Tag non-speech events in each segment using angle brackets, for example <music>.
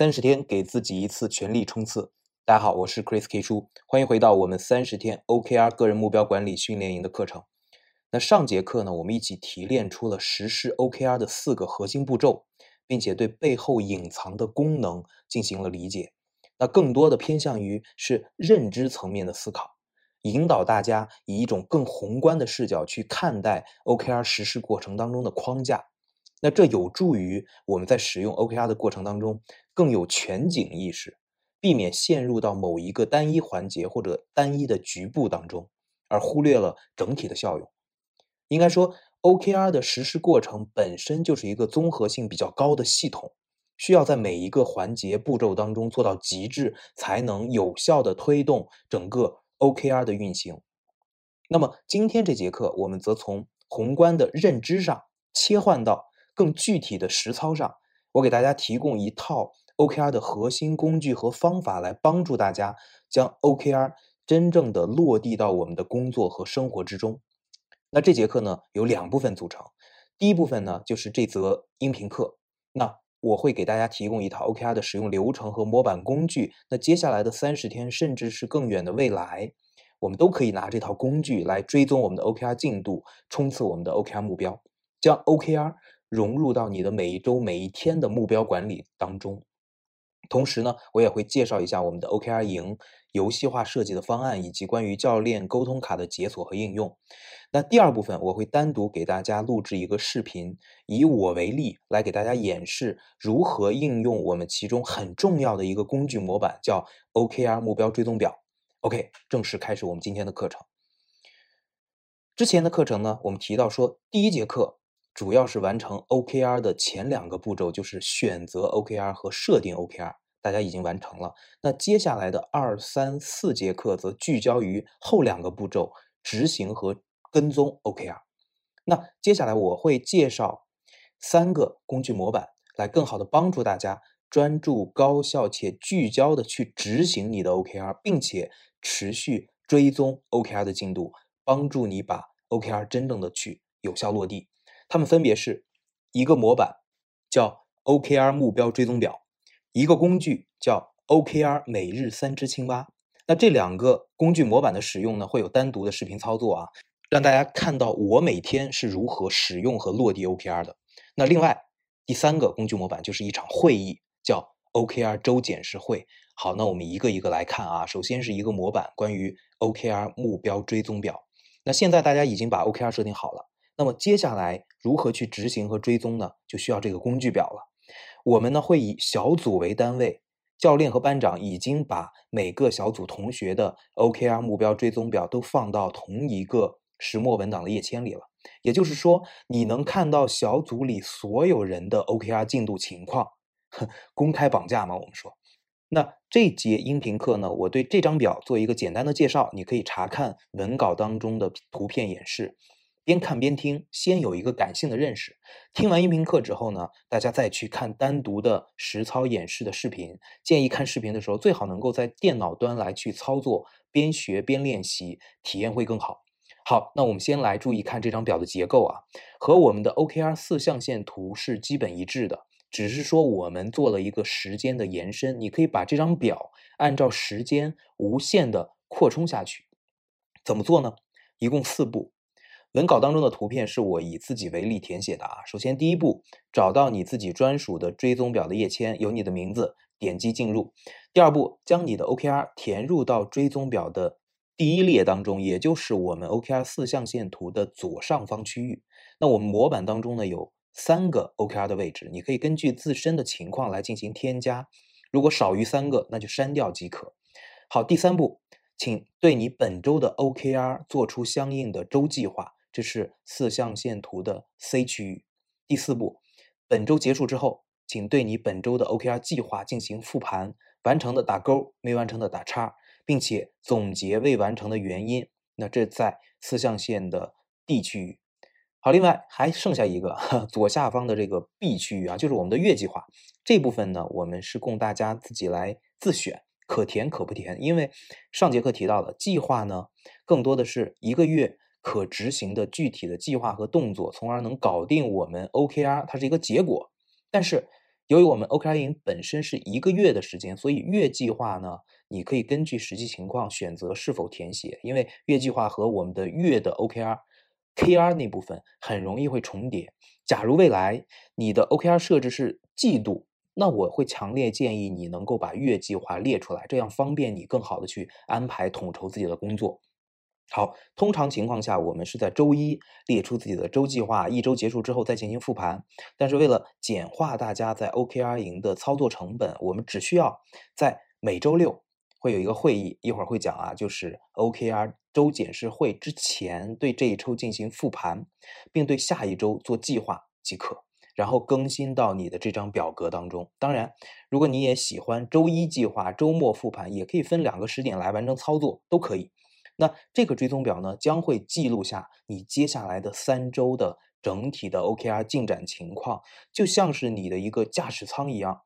三十天给自己一次全力冲刺。大家好，我是 Chris K 叔，欢迎回到我们三十天 OKR 个人目标管理训练营的课程。那上节课呢，我们一起提炼出了实施 OKR 的四个核心步骤，并且对背后隐藏的功能进行了理解。那更多的偏向于是认知层面的思考，引导大家以一种更宏观的视角去看待 OKR 实施过程当中的框架。那这有助于我们在使用 OKR 的过程当中更有全景意识，避免陷入到某一个单一环节或者单一的局部当中，而忽略了整体的效用。应该说，OKR 的实施过程本身就是一个综合性比较高的系统，需要在每一个环节步骤当中做到极致，才能有效的推动整个 OKR 的运行。那么今天这节课，我们则从宏观的认知上切换到。更具体的实操上，我给大家提供一套 OKR 的核心工具和方法，来帮助大家将 OKR 真正的落地到我们的工作和生活之中。那这节课呢，由两部分组成。第一部分呢，就是这则音频课。那我会给大家提供一套 OKR 的使用流程和模板工具。那接下来的三十天，甚至是更远的未来，我们都可以拿这套工具来追踪我们的 OKR 进度，冲刺我们的 OKR 目标，将 OKR。融入到你的每一周、每一天的目标管理当中。同时呢，我也会介绍一下我们的 OKR 营游戏化设计的方案，以及关于教练沟通卡的解锁和应用。那第二部分，我会单独给大家录制一个视频，以我为例来给大家演示如何应用我们其中很重要的一个工具模板，叫 OKR 目标追踪表。OK，正式开始我们今天的课程。之前的课程呢，我们提到说，第一节课。主要是完成 OKR 的前两个步骤，就是选择 OKR 和设定 OKR，大家已经完成了。那接下来的二三四节课则聚焦于后两个步骤，执行和跟踪 OKR。那接下来我会介绍三个工具模板，来更好的帮助大家专注、高效且聚焦的去执行你的 OKR，并且持续追踪 OKR 的进度，帮助你把 OKR 真正的去有效落地。它们分别是一个模板，叫 OKR 目标追踪表；一个工具叫 OKR 每日三只青蛙。那这两个工具模板的使用呢，会有单独的视频操作啊，让大家看到我每天是如何使用和落地 OKR 的。那另外第三个工具模板就是一场会议，叫 OKR 周检视会。好，那我们一个一个来看啊。首先是一个模板，关于 OKR 目标追踪表。那现在大家已经把 OKR 设定好了。那么接下来如何去执行和追踪呢？就需要这个工具表了。我们呢会以小组为单位，教练和班长已经把每个小组同学的 OKR 目标追踪表都放到同一个石墨文档的页签里了。也就是说，你能看到小组里所有人的 OKR 进度情况，公开绑架吗？我们说，那这节音频课呢，我对这张表做一个简单的介绍，你可以查看文稿当中的图片演示。边看边听，先有一个感性的认识。听完音频课之后呢，大家再去看单独的实操演示的视频。建议看视频的时候，最好能够在电脑端来去操作，边学边练习，体验会更好。好，那我们先来注意看这张表的结构啊，和我们的 OKR 四象限图是基本一致的，只是说我们做了一个时间的延伸。你可以把这张表按照时间无限的扩充下去。怎么做呢？一共四步。文稿当中的图片是我以自己为例填写的啊。首先，第一步，找到你自己专属的追踪表的页签，有你的名字，点击进入。第二步，将你的 OKR 填入到追踪表的第一列当中，也就是我们 OKR 四象限图的左上方区域。那我们模板当中呢有三个 OKR 的位置，你可以根据自身的情况来进行添加。如果少于三个，那就删掉即可。好，第三步，请对你本周的 OKR 做出相应的周计划。这是四象限图的 C 区域。第四步，本周结束之后，请对你本周的 OKR 计划进行复盘，完成的打勾，没完成的打叉，并且总结未完成的原因。那这在四象限的 D 区域。好，另外还剩下一个 <laughs> 左下方的这个 B 区域啊，就是我们的月计划这部分呢，我们是供大家自己来自选，可填可不填。因为上节课提到的计划呢，更多的是一个月。可执行的具体的计划和动作，从而能搞定我们 OKR，它是一个结果。但是由于我们 OKR 营本身是一个月的时间，所以月计划呢，你可以根据实际情况选择是否填写，因为月计划和我们的月的 OKR、KR 那部分很容易会重叠。假如未来你的 OKR 设置是季度，那我会强烈建议你能够把月计划列出来，这样方便你更好的去安排统筹自己的工作。好，通常情况下，我们是在周一列出自己的周计划，一周结束之后再进行复盘。但是为了简化大家在 OKR 营的操作成本，我们只需要在每周六会有一个会议，一会儿会讲啊，就是 OKR 周检视会之前对这一周进行复盘，并对下一周做计划即可，然后更新到你的这张表格当中。当然，如果你也喜欢周一计划、周末复盘，也可以分两个时点来完成操作，都可以。那这个追踪表呢，将会记录下你接下来的三周的整体的 OKR 进展情况，就像是你的一个驾驶舱一样，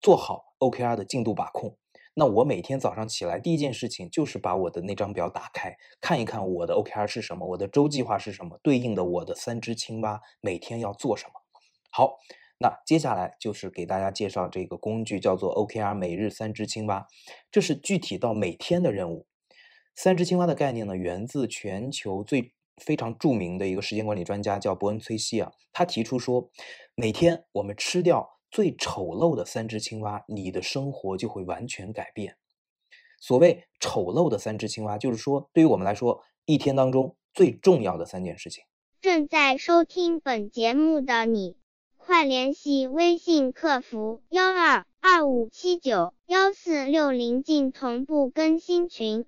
做好 OKR 的进度把控。那我每天早上起来第一件事情就是把我的那张表打开，看一看我的 OKR 是什么，我的周计划是什么，对应的我的三只青蛙每天要做什么。好，那接下来就是给大家介绍这个工具，叫做 OKR 每日三只青蛙，这是具体到每天的任务。三只青蛙的概念呢，源自全球最非常著名的一个时间管理专家，叫伯恩·崔西啊。他提出说，每天我们吃掉最丑陋的三只青蛙，你的生活就会完全改变。所谓丑陋的三只青蛙，就是说，对于我们来说，一天当中最重要的三件事情。正在收听本节目的你，快联系微信客服幺二二五七九幺四六零进同步更新群。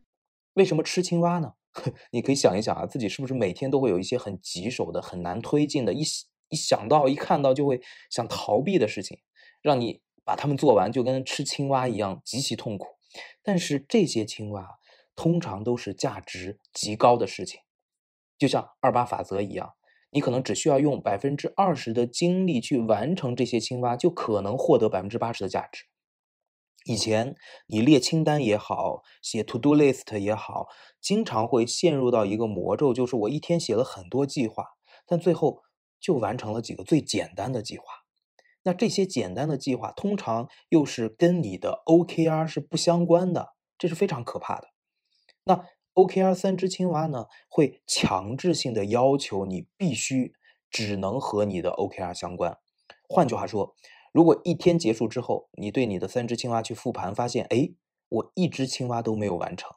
为什么吃青蛙呢？<laughs> 你可以想一想啊，自己是不是每天都会有一些很棘手的、很难推进的，一一想到、一看到就会想逃避的事情，让你把它们做完，就跟吃青蛙一样极其痛苦。但是这些青蛙通常都是价值极高的事情，就像二八法则一样，你可能只需要用百分之二十的精力去完成这些青蛙，就可能获得百分之八十的价值。以前你列清单也好，写 to do list 也好，经常会陷入到一个魔咒，就是我一天写了很多计划，但最后就完成了几个最简单的计划。那这些简单的计划通常又是跟你的 OKR 是不相关的，这是非常可怕的。那 OKR 三只青蛙呢，会强制性的要求你必须只能和你的 OKR 相关。换句话说。如果一天结束之后，你对你的三只青蛙去复盘，发现，哎，我一只青蛙都没有完成，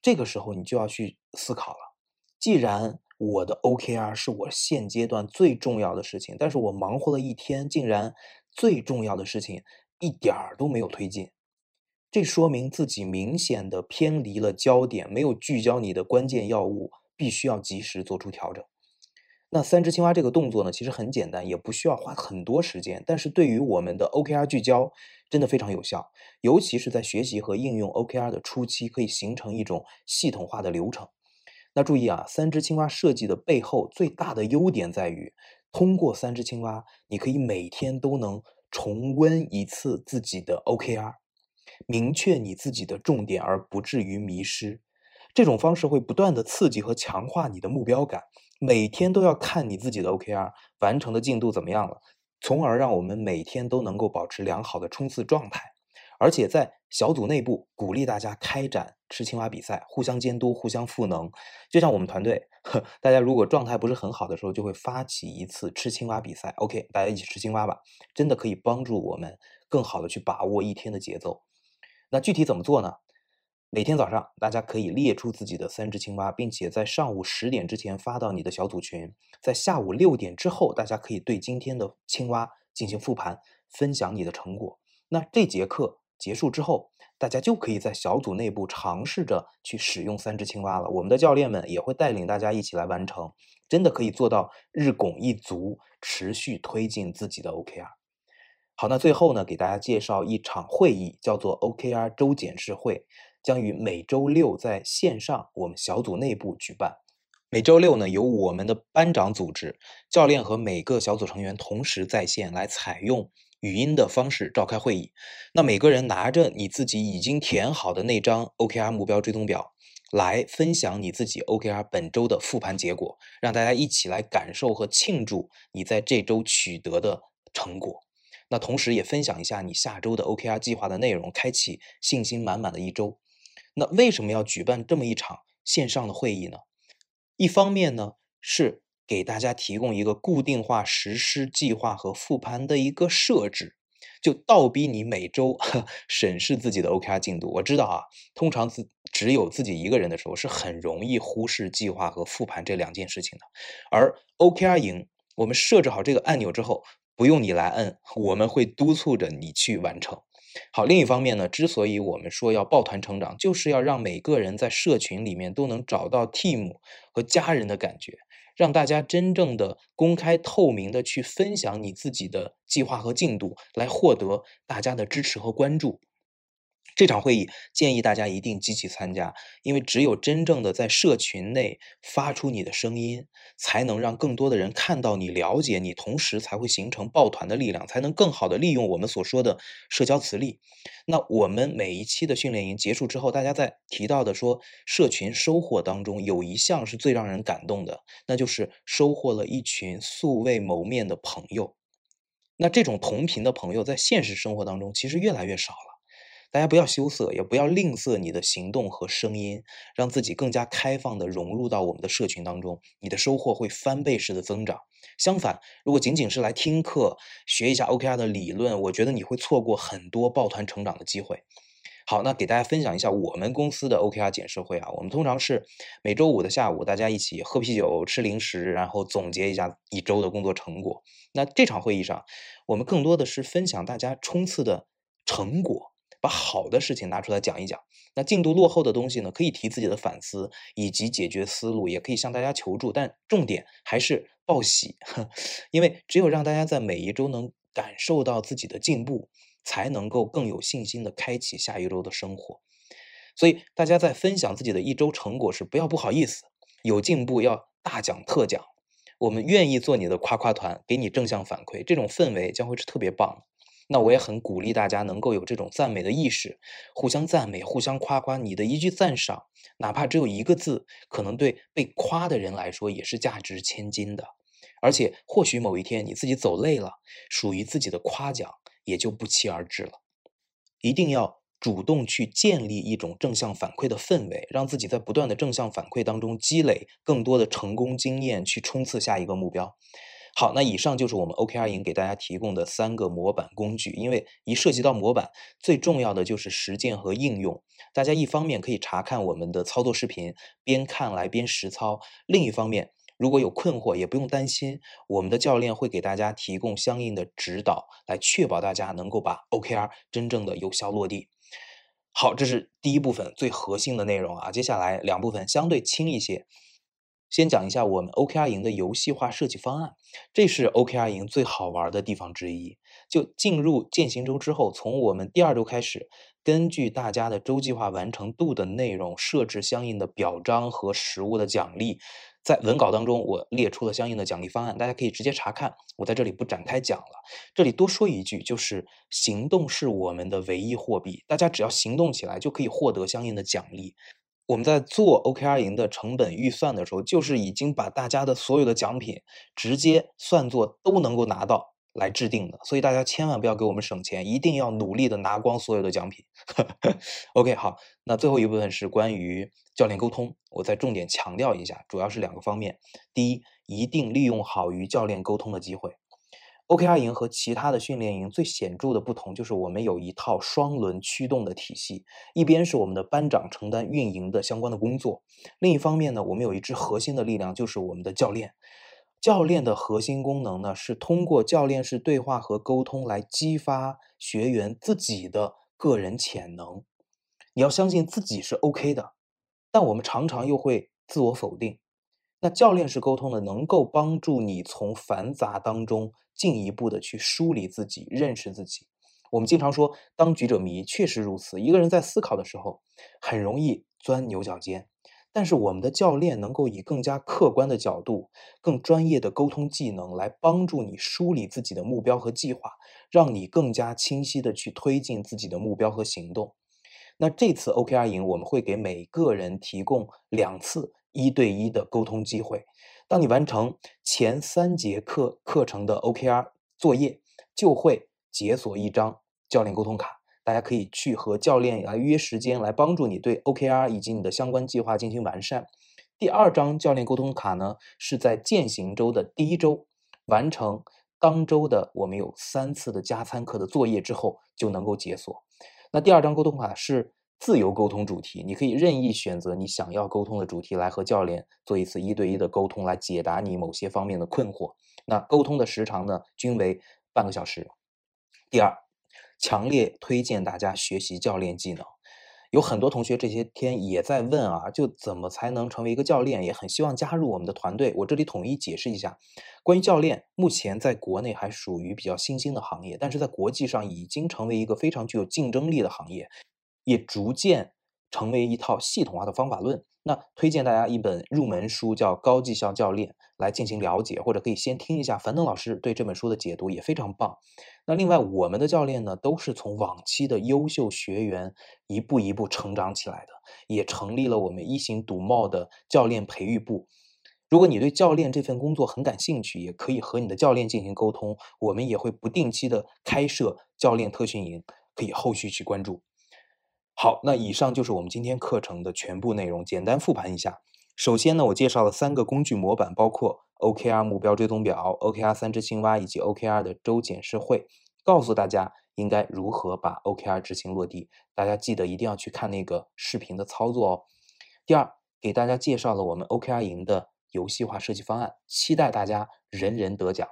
这个时候你就要去思考了。既然我的 OKR 是我现阶段最重要的事情，但是我忙活了一天，竟然最重要的事情一点儿都没有推进，这说明自己明显的偏离了焦点，没有聚焦你的关键要务，必须要及时做出调整。那三只青蛙这个动作呢，其实很简单，也不需要花很多时间，但是对于我们的 OKR 聚焦真的非常有效，尤其是在学习和应用 OKR 的初期，可以形成一种系统化的流程。那注意啊，三只青蛙设计的背后最大的优点在于，通过三只青蛙，你可以每天都能重温一次自己的 OKR，明确你自己的重点，而不至于迷失。这种方式会不断的刺激和强化你的目标感。每天都要看你自己的 OKR 完成的进度怎么样了，从而让我们每天都能够保持良好的冲刺状态。而且在小组内部鼓励大家开展吃青蛙比赛，互相监督，互相赋能。就像我们团队，呵大家如果状态不是很好的时候，就会发起一次吃青蛙比赛。OK，大家一起吃青蛙吧，真的可以帮助我们更好的去把握一天的节奏。那具体怎么做呢？每天早上，大家可以列出自己的三只青蛙，并且在上午十点之前发到你的小组群。在下午六点之后，大家可以对今天的青蛙进行复盘，分享你的成果。那这节课结束之后，大家就可以在小组内部尝试着去使用三只青蛙了。我们的教练们也会带领大家一起来完成，真的可以做到日拱一卒，持续推进自己的 OKR。好，那最后呢，给大家介绍一场会议，叫做 OKR 周检视会。将于每周六在线上我们小组内部举办。每周六呢，由我们的班长组织，教练和每个小组成员同时在线来采用语音的方式召开会议。那每个人拿着你自己已经填好的那张 OKR 目标追踪表，来分享你自己 OKR 本周的复盘结果，让大家一起来感受和庆祝你在这周取得的成果。那同时也分享一下你下周的 OKR 计划的内容，开启信心满满的一周。那为什么要举办这么一场线上的会议呢？一方面呢是给大家提供一个固定化实施计划和复盘的一个设置。就倒逼你每周呵 <laughs> 审视自己的 OKR 进度。我知道啊，通常自只有自己一个人的时候，是很容易忽视计划和复盘这两件事情的。而 OKR 营，我们设置好这个按钮之后，不用你来摁，我们会督促着你去完成。好，另一方面呢，之所以我们说要抱团成长，就是要让每个人在社群里面都能找到 team 和家人的感觉。让大家真正的公开透明的去分享你自己的计划和进度，来获得大家的支持和关注。这场会议建议大家一定积极参加，因为只有真正的在社群内发出你的声音，才能让更多的人看到你、了解你，同时才会形成抱团的力量，才能更好的利用我们所说的社交磁力。那我们每一期的训练营结束之后，大家在提到的说社群收获当中，有一项是最让人感动的，那就是收获了一群素未谋面的朋友。那这种同频的朋友，在现实生活当中其实越来越少了。大家不要羞涩，也不要吝啬你的行动和声音，让自己更加开放的融入到我们的社群当中，你的收获会翻倍式的增长。相反，如果仅仅是来听课学一下 OKR 的理论，我觉得你会错过很多抱团成长的机会。好，那给大家分享一下我们公司的 OKR 检视会啊，我们通常是每周五的下午，大家一起喝啤酒、吃零食，然后总结一下一周的工作成果。那这场会议上，我们更多的是分享大家冲刺的成果。把好的事情拿出来讲一讲，那进度落后的东西呢？可以提自己的反思以及解决思路，也可以向大家求助，但重点还是报喜，<laughs> 因为只有让大家在每一周能感受到自己的进步，才能够更有信心的开启下一周的生活。所以大家在分享自己的一周成果时，不要不好意思，有进步要大讲特讲，我们愿意做你的夸夸团，给你正向反馈，这种氛围将会是特别棒。那我也很鼓励大家能够有这种赞美的意识，互相赞美，互相夸夸。你的一句赞赏，哪怕只有一个字，可能对被夸的人来说也是价值千金的。而且，或许某一天你自己走累了，属于自己的夸奖也就不期而至了。一定要主动去建立一种正向反馈的氛围，让自己在不断的正向反馈当中积累更多的成功经验，去冲刺下一个目标。好，那以上就是我们 OKR 营给大家提供的三个模板工具。因为一涉及到模板，最重要的就是实践和应用。大家一方面可以查看我们的操作视频，边看来边实操；另一方面，如果有困惑，也不用担心，我们的教练会给大家提供相应的指导，来确保大家能够把 OKR 真正的有效落地。好，这是第一部分最核心的内容啊。接下来两部分相对轻一些。先讲一下我们 OKR 营的游戏化设计方案，这是 OKR 营最好玩的地方之一。就进入践行周之后，从我们第二周开始，根据大家的周计划完成度的内容，设置相应的表彰和实物的奖励。在文稿当中，我列出了相应的奖励方案，大家可以直接查看。我在这里不展开讲了。这里多说一句，就是行动是我们的唯一货币，大家只要行动起来，就可以获得相应的奖励。我们在做 OKR 营的成本预算的时候，就是已经把大家的所有的奖品直接算作都能够拿到来制定的，所以大家千万不要给我们省钱，一定要努力的拿光所有的奖品。OK，好，那最后一部分是关于教练沟通，我再重点强调一下，主要是两个方面。第一，一定利用好与教练沟通的机会。OKR 营和其他的训练营最显著的不同就是，我们有一套双轮驱动的体系，一边是我们的班长承担运营的相关的工作，另一方面呢，我们有一支核心的力量，就是我们的教练。教练的核心功能呢，是通过教练式对话和沟通来激发学员自己的个人潜能。你要相信自己是 OK 的，但我们常常又会自我否定。那教练式沟通呢，能够帮助你从繁杂当中。进一步的去梳理自己，认识自己。我们经常说“当局者迷”，确实如此。一个人在思考的时候，很容易钻牛角尖。但是我们的教练能够以更加客观的角度、更专业的沟通技能来帮助你梳理自己的目标和计划，让你更加清晰的去推进自己的目标和行动。那这次 OKR 营，我们会给每个人提供两次一对一的沟通机会。当你完成前三节课课程的 OKR 作业，就会解锁一张教练沟通卡，大家可以去和教练来约时间，来帮助你对 OKR 以及你的相关计划进行完善。第二张教练沟通卡呢，是在践行周的第一周完成当周的我们有三次的加餐课的作业之后就能够解锁。那第二张沟通卡是自由沟通主题，你可以任意选择你想要沟通的主题来和教练做一次一对一的沟通，来解答你某些方面的困惑。那沟通的时长呢，均为半个小时。第二，强烈推荐大家学习教练技能。有很多同学这些天也在问啊，就怎么才能成为一个教练？也很希望加入我们的团队。我这里统一解释一下，关于教练，目前在国内还属于比较新兴的行业，但是在国际上已经成为一个非常具有竞争力的行业，也逐渐成为一套系统化的方法论。那推荐大家一本入门书，叫《高绩效教练》，来进行了解，或者可以先听一下樊登老师对这本书的解读，也非常棒。那另外，我们的教练呢，都是从往期的优秀学员一步一步成长起来的，也成立了我们一行独贸的教练培育部。如果你对教练这份工作很感兴趣，也可以和你的教练进行沟通，我们也会不定期的开设教练特训营，可以后续去关注。好，那以上就是我们今天课程的全部内容。简单复盘一下，首先呢，我介绍了三个工具模板，包括 OKR 目标追踪表、OKR 三只青蛙以及 OKR 的周检视会，告诉大家应该如何把 OKR 执行落地。大家记得一定要去看那个视频的操作哦。第二，给大家介绍了我们 OKR 营的游戏化设计方案，期待大家人人得奖。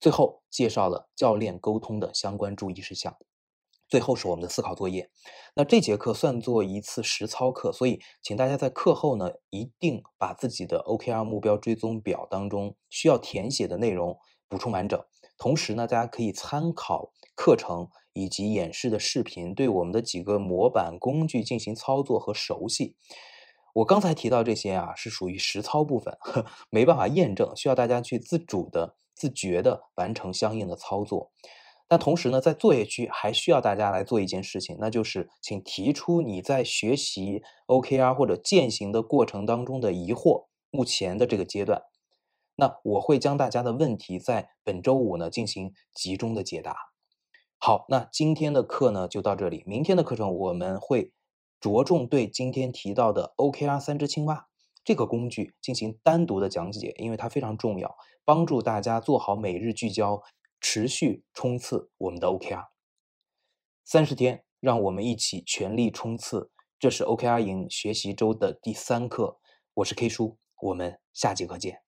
最后，介绍了教练沟通的相关注意事项。最后是我们的思考作业，那这节课算作一次实操课，所以请大家在课后呢，一定把自己的 OKR 目标追踪表当中需要填写的内容补充完整。同时呢，大家可以参考课程以及演示的视频，对我们的几个模板工具进行操作和熟悉。我刚才提到这些啊，是属于实操部分，<laughs> 没办法验证，需要大家去自主的、自觉的完成相应的操作。但同时呢，在作业区还需要大家来做一件事情，那就是请提出你在学习 OKR 或者践行的过程当中的疑惑。目前的这个阶段，那我会将大家的问题在本周五呢进行集中的解答。好，那今天的课呢就到这里，明天的课程我们会着重对今天提到的 OKR 三只青蛙这个工具进行单独的讲解，因为它非常重要，帮助大家做好每日聚焦。持续冲刺我们的 OKR，三十天，让我们一起全力冲刺。这是 OKR 营学习周的第三课，我是 K 叔，我们下节课见。